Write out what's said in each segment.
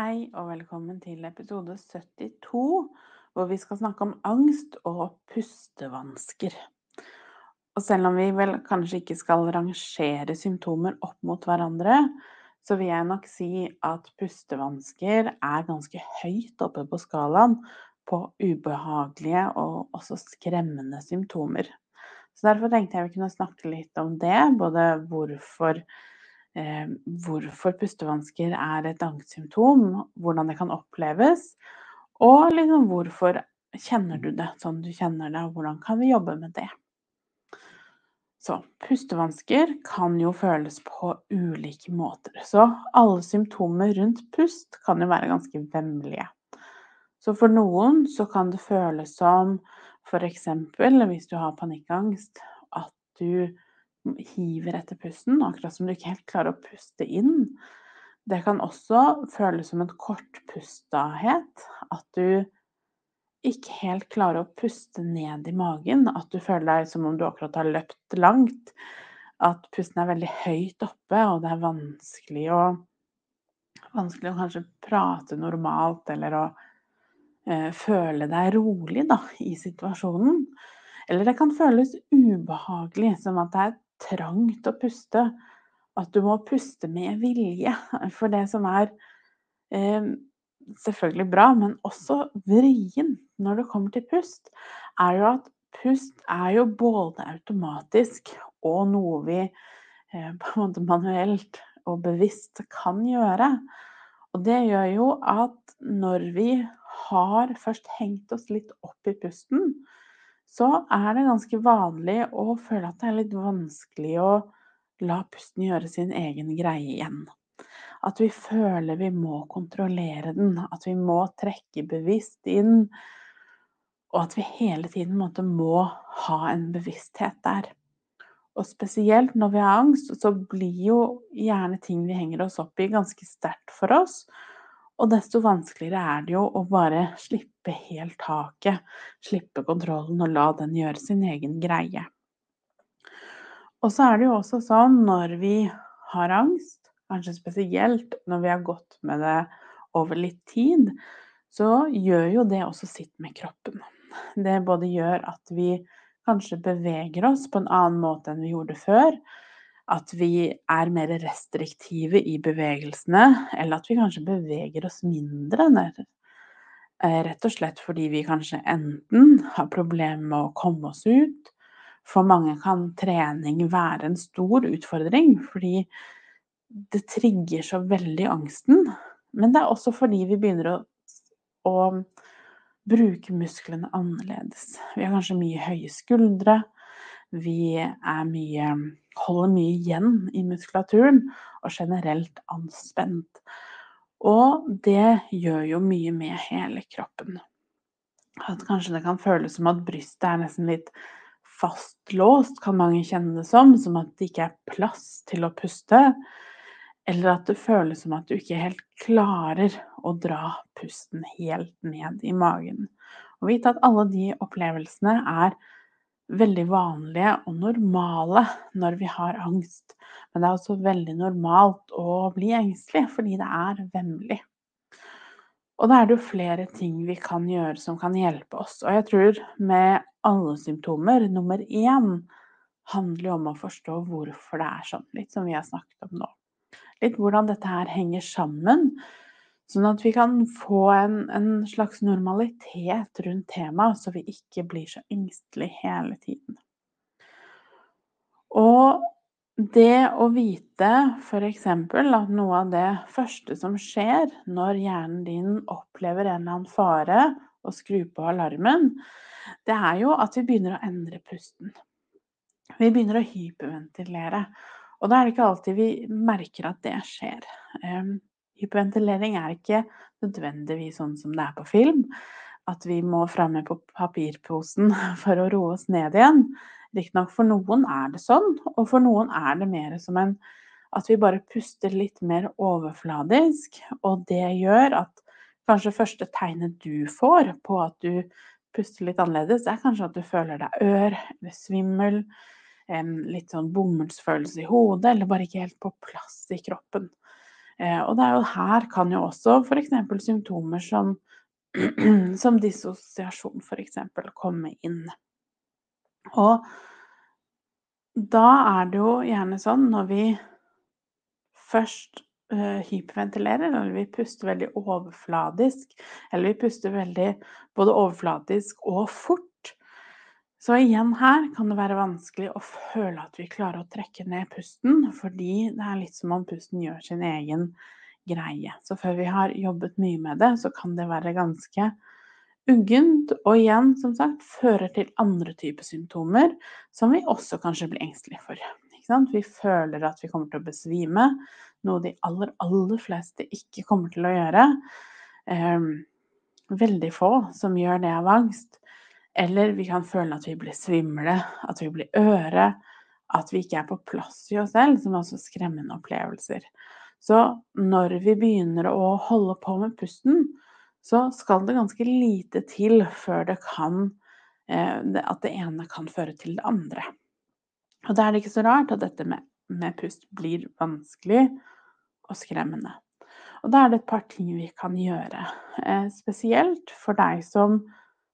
Hei og velkommen til episode 72, hvor vi skal snakke om angst og pustevansker. Og selv om vi vel kanskje ikke skal rangere symptomer opp mot hverandre, så vil jeg nok si at pustevansker er ganske høyt oppe på skalaen på ubehagelige og også skremmende symptomer. Så derfor tenkte jeg vi kunne snakke litt om det, både hvorfor hvorfor pustevansker er et angstsymptom, hvordan det kan oppleves, og liksom hvorfor kjenner du det sånn du kjenner det, og hvordan kan vi jobbe med det. Så pustevansker kan jo føles på ulike måter. Så alle symptomer rundt pust kan jo være ganske vemmelige. Så for noen så kan det føles som f.eks. hvis du har panikkangst, at du hiver etter pusten, akkurat som du ikke helt klarer å puste inn. Det kan også føles som en kortpustahet, at du ikke helt klarer å puste ned i magen. At du føler deg som om du akkurat har løpt langt. At pusten er veldig høyt oppe, og det er vanskelig å, vanskelig å kanskje prate normalt eller å eh, føle deg rolig da, i situasjonen. Eller det kan føles ubehagelig, som at det er trangt å puste. At du må puste med vilje. For det som er eh, selvfølgelig bra, men også vrien når det kommer til pust, er jo at pust er jo både automatisk og noe vi eh, på en måte manuelt og bevisst kan gjøre. Og det gjør jo at når vi har først hengt oss litt opp i pusten, så er det ganske vanlig å føle at det er litt vanskelig å la pusten gjøre sin egen greie igjen. At vi føler vi må kontrollere den, at vi må trekke bevisst inn. Og at vi hele tiden måte, må ha en bevissthet der. Og spesielt når vi har angst, så blir jo gjerne ting vi henger oss opp i, ganske sterkt for oss. Og desto vanskeligere er det jo å bare slippe helt taket, slippe kontrollen og la den gjøre sin egen greie. Og så er det jo også sånn når vi har angst, kanskje spesielt når vi har gått med det over litt tid, så gjør jo det også sitt med kroppen. Det både gjør at vi kanskje beveger oss på en annen måte enn vi gjorde før at vi er mer restriktive i bevegelsene, eller at vi kanskje beveger oss mindre. Eh, rett og slett fordi vi kanskje enten har problemer med å komme oss ut. For mange kan trening være en stor utfordring, fordi det trigger så veldig angsten. Men det er også fordi vi begynner å, å bruke musklene annerledes. Vi har kanskje mye høye skuldre. Vi mye, holder mye igjen i muskulaturen og generelt anspent. Og det gjør jo mye med hele kroppen. At kanskje det kan føles som at brystet er nesten litt fastlåst, kan mange kjenne det som. Som at det ikke er plass til å puste. Eller at det føles som at du ikke helt klarer å dra pusten helt ned i magen. Og vite at alle de opplevelsene er veldig vanlige og normale når vi har angst. Men det er også veldig normalt å bli engstelig, fordi det er vemmelig. Og da er det jo flere ting vi kan gjøre som kan hjelpe oss. Og jeg tror med alle symptomer, nummer én handler jo om å forstå hvorfor det er sånn. Litt som vi har snakket om nå. Litt hvordan dette her henger sammen. Sånn at vi kan få en, en slags normalitet rundt temaet, så vi ikke blir så engstelige hele tiden. Og det å vite f.eks. at noe av det første som skjer når hjernen din opplever en eller annen fare og skrur på alarmen, det er jo at vi begynner å endre pusten. Vi begynner å hyperventilere. Og da er det ikke alltid vi merker at det skjer. Hyperventilering er ikke nødvendigvis sånn som det er på film, at vi må fram med papirposen for å roe oss ned igjen. Riktignok for noen er det sånn, og for noen er det mer som en at vi bare puster litt mer overfladisk, og det gjør at kanskje første tegnet du får på at du puster litt annerledes, er kanskje at du føler deg ør eller svimmel, litt sånn bomullsfølelse i hodet, eller bare ikke helt på plass i kroppen. Eh, og det er jo her kan jo også f.eks. symptomer som, som dissosiasjon f.eks. komme inn. Og da er det jo gjerne sånn når vi først uh, hyperventilerer, eller vi puster veldig overfladisk, eller vi puster veldig både overfladisk og fort, så igjen her kan det være vanskelig å føle at vi klarer å trekke ned pusten, fordi det er litt som om pusten gjør sin egen greie. Så før vi har jobbet mye med det, så kan det være ganske uggent, og igjen, som sagt, fører til andre typer symptomer som vi også kanskje blir engstelige for. Vi føler at vi kommer til å besvime, noe de aller, aller fleste ikke kommer til å gjøre. Eh, veldig få som gjør det av angst. Eller vi kan føle at vi blir svimle, at vi blir øre, at vi ikke er på plass i oss selv, som er også skremmende opplevelser. Så når vi begynner å holde på med pusten, så skal det ganske lite til før det kan eh, At det ene kan føre til det andre. Og da er det ikke så rart at dette med, med pust blir vanskelig og skremmende. Og da er det et par ting vi kan gjøre. Eh, spesielt for deg som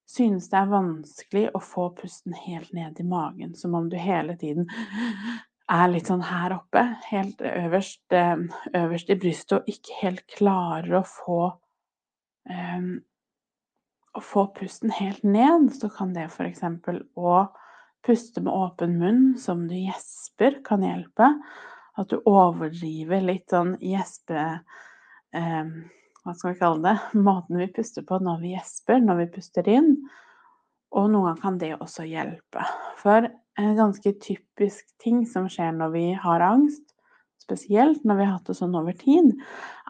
synes det er vanskelig å få pusten helt ned i magen, som om du hele tiden er litt sånn her oppe, helt øverst, eh, øverst i brystet, og ikke helt klarer å få um, å få pusten helt ned, så kan det f.eks. å puste med åpen munn som du gjesper, kan hjelpe. At du overdriver litt sånn gjespe... Um, hva skal vi kalle det? Måten vi puster på når vi gjesper, når vi puster inn. Og noen ganger kan det også hjelpe. For en ganske typisk ting som skjer når vi har angst, spesielt når vi har hatt det sånn over tid,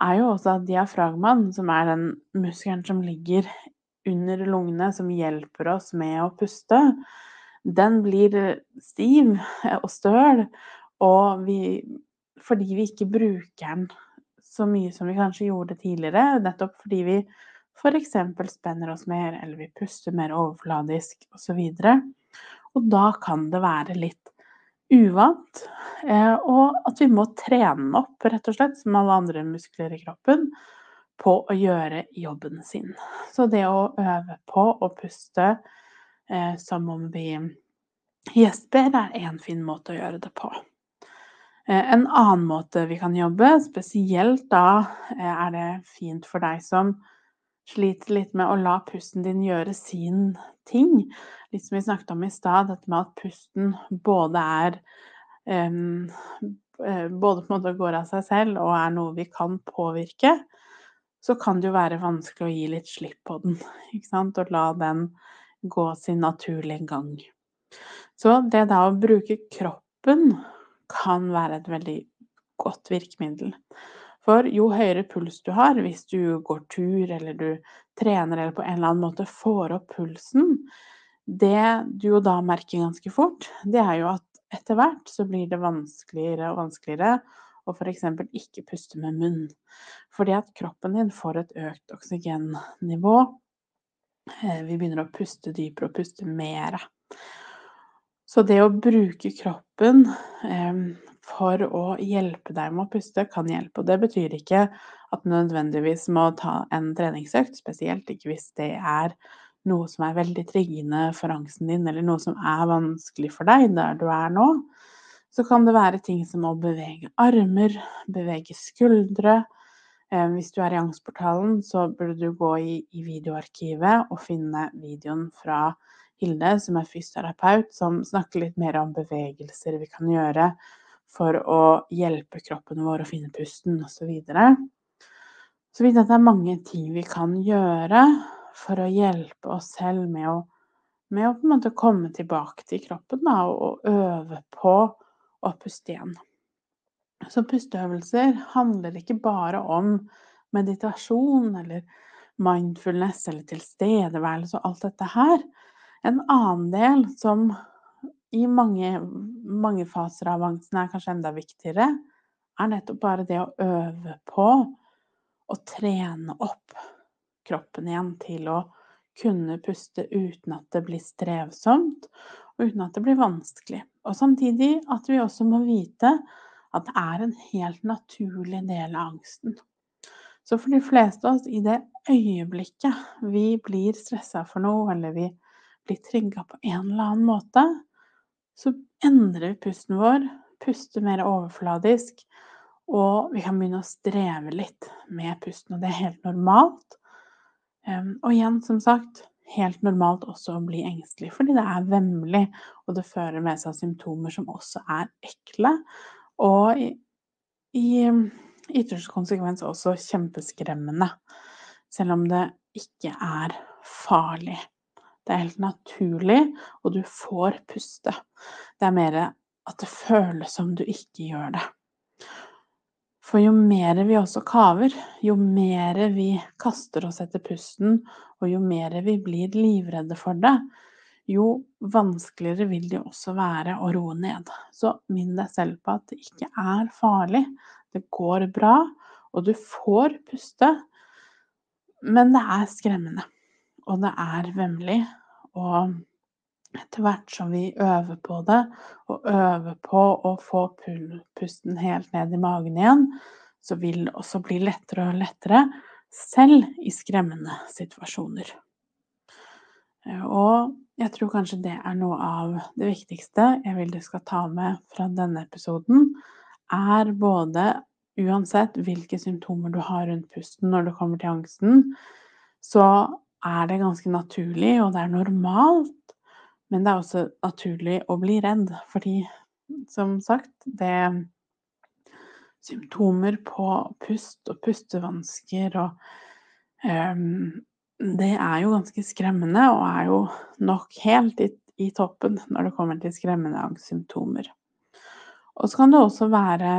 er jo også at diafragmaen, som er den muskelen som ligger under lungene, som hjelper oss med å puste, den blir stiv og støl. Og vi, fordi vi ikke bruker den så mye som vi kanskje gjorde tidligere, nettopp fordi vi f.eks. spenner oss mer, eller vi puster mer overfladisk osv. Og, og da kan det være litt uvant, eh, og at vi må trene opp, rett og slett, som alle andre muskler i kroppen, på å gjøre jobben sin. Så det å øve på å puste eh, som om vi gjesper, er én fin måte å gjøre det på. Eh, en annen måte vi kan jobbe, spesielt da er det fint for deg som sliter litt med å la pusten din gjøre sin ting, litt som vi snakket om i stad, dette med at pusten både er um, både på en måte går av seg selv og er noe vi kan påvirke, så kan det jo være vanskelig å gi litt slipp på den. Ikke sant? Og la den gå sin naturlige gang. Så det da å bruke kroppen kan være et veldig godt virkemiddel. For jo høyere puls du har, hvis du går tur eller du trener eller på en eller annen måte får opp pulsen, det du jo da merker ganske fort, det er jo at etter hvert så blir det vanskeligere og vanskeligere å f.eks. ikke puste med munn. Fordi at kroppen din får et økt oksygennivå. Eh, vi begynner å puste dypere og puste mer. Så det å bruke kroppen eh, for å hjelpe deg med å puste, kan hjelpe. Og det betyr ikke at du nødvendigvis må ta en treningsøkt, spesielt ikke hvis det er noe som er veldig triggende for angsten din, eller noe som er vanskelig for deg der du er nå, så kan det være ting som å bevege armer, bevege skuldre. Hvis du er i Angstportalen, så burde du gå i videoarkivet og finne videoen fra Hilde, som er fysioterapeut, som snakker litt mer om bevegelser vi kan gjøre for å hjelpe kroppen vår å finne pusten osv. Så, så vidt at det er mange ting vi kan gjøre for å hjelpe oss selv med å, med å på en måte komme tilbake til kroppen da, og øve på å puste igjen. Så pusteøvelser handler ikke bare om meditasjon eller mindfulness eller tilstedeværelse og alt dette her. En annen del som i mange, mange faser av angsten er kanskje enda viktigere, er nettopp bare det å øve på å trene opp kroppen igjen til å kunne puste uten at det blir strevsomt, og uten at det blir vanskelig. Og samtidig at vi også må vite at det er en helt naturlig del av angsten. Så for de fleste av oss, i det øyeblikket vi blir stressa for noe, eller vi blir trigga på en eller annen måte, så endrer vi pusten vår, puster mer overfladisk, og vi kan begynne å streve litt med pusten. Og det er helt normalt. Og igjen, som sagt, helt normalt også å bli engstelig, fordi det er vemmelig, og det fører med seg symptomer som også er ekle, og i, i ytterste konsekvens også kjempeskremmende, selv om det ikke er farlig. Det er helt naturlig, og du får puste. Det er mer at det føles som du ikke gjør det. For jo mer vi også kaver, jo mer vi kaster oss etter pusten, og jo mer vi blir livredde for det, jo vanskeligere vil det også være å roe ned. Så minn deg selv på at det ikke er farlig. Det går bra, og du får puste. Men det er skremmende, og det er vemmelig. Og etter hvert som vi øver på det, og øver på å få pusten helt ned i magen igjen, så vil det også bli lettere og lettere, selv i skremmende situasjoner. Og jeg tror kanskje det er noe av det viktigste jeg vil du skal ta med fra denne episoden, er både uansett hvilke symptomer du har rundt pusten når det kommer til angsten, så er det ganske naturlig, og det er normalt men det er også naturlig å bli redd, fordi som sagt, det Symptomer på pust og pustevansker og um, Det er jo ganske skremmende, og er jo nok helt i, i toppen når det kommer til skremmende angstsymptomer. Og så kan det også være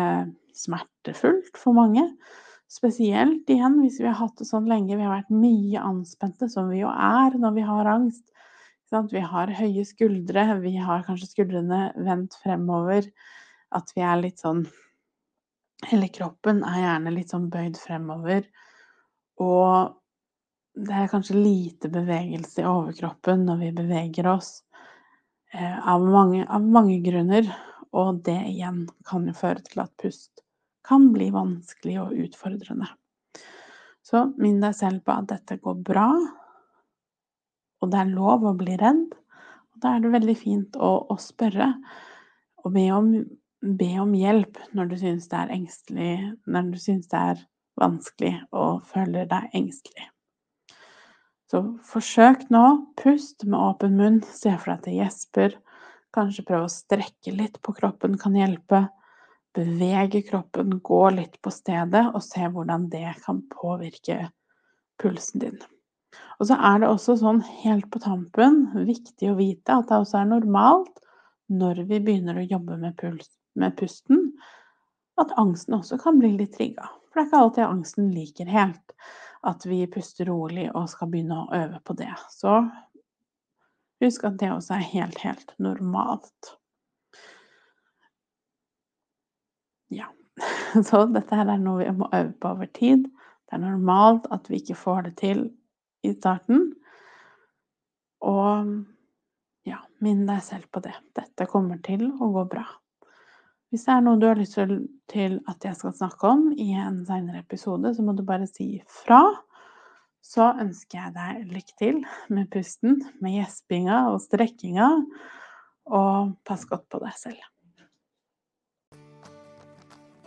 smertefullt for mange. Spesielt igjen hvis vi har hatt det sånn lenge, vi har vært mye anspente, som vi jo er når vi har angst. Vi har høye skuldre, vi har kanskje skuldrene vendt fremover. At vi er litt sånn Hele kroppen er gjerne litt sånn bøyd fremover. Og det er kanskje lite bevegelse i overkroppen når vi beveger oss. Eh, av mange, av mange grunner. Og det igjen kan jo føre til at pust kan bli vanskelig og utfordrende. Så minn deg selv på at dette går bra, og det er lov å bli redd. Og da er det veldig fint å, å spørre og be om, be om, hjelp når du syns det er engstelig, når du syns det er vanskelig og føler deg engstelig. Så forsøk nå. Pust med åpen munn. Se for deg at det gjesper. Kanskje prøve å strekke litt på kroppen kan hjelpe. Bevege kroppen, gå litt på stedet, og se hvordan det kan påvirke pulsen din. Og så er det også sånn helt på tampen viktig å vite at det også er normalt når vi begynner å jobbe med, puls, med pusten, at angsten også kan bli litt trigga. For det er ikke alltid angsten liker helt at vi puster rolig og skal begynne å øve på det. Så husk at det også er helt, helt normalt. Ja. Så dette her er noe vi må øve på over tid. Det er normalt at vi ikke får det til i starten. Og ja, minn deg selv på det. Dette kommer til å gå bra. Hvis det er noe du har lyst til at jeg skal snakke om i en seinere episode, så må du bare si fra. Så ønsker jeg deg lykke til med pusten, med gjespinga og strekkinga, og pass godt på deg selv.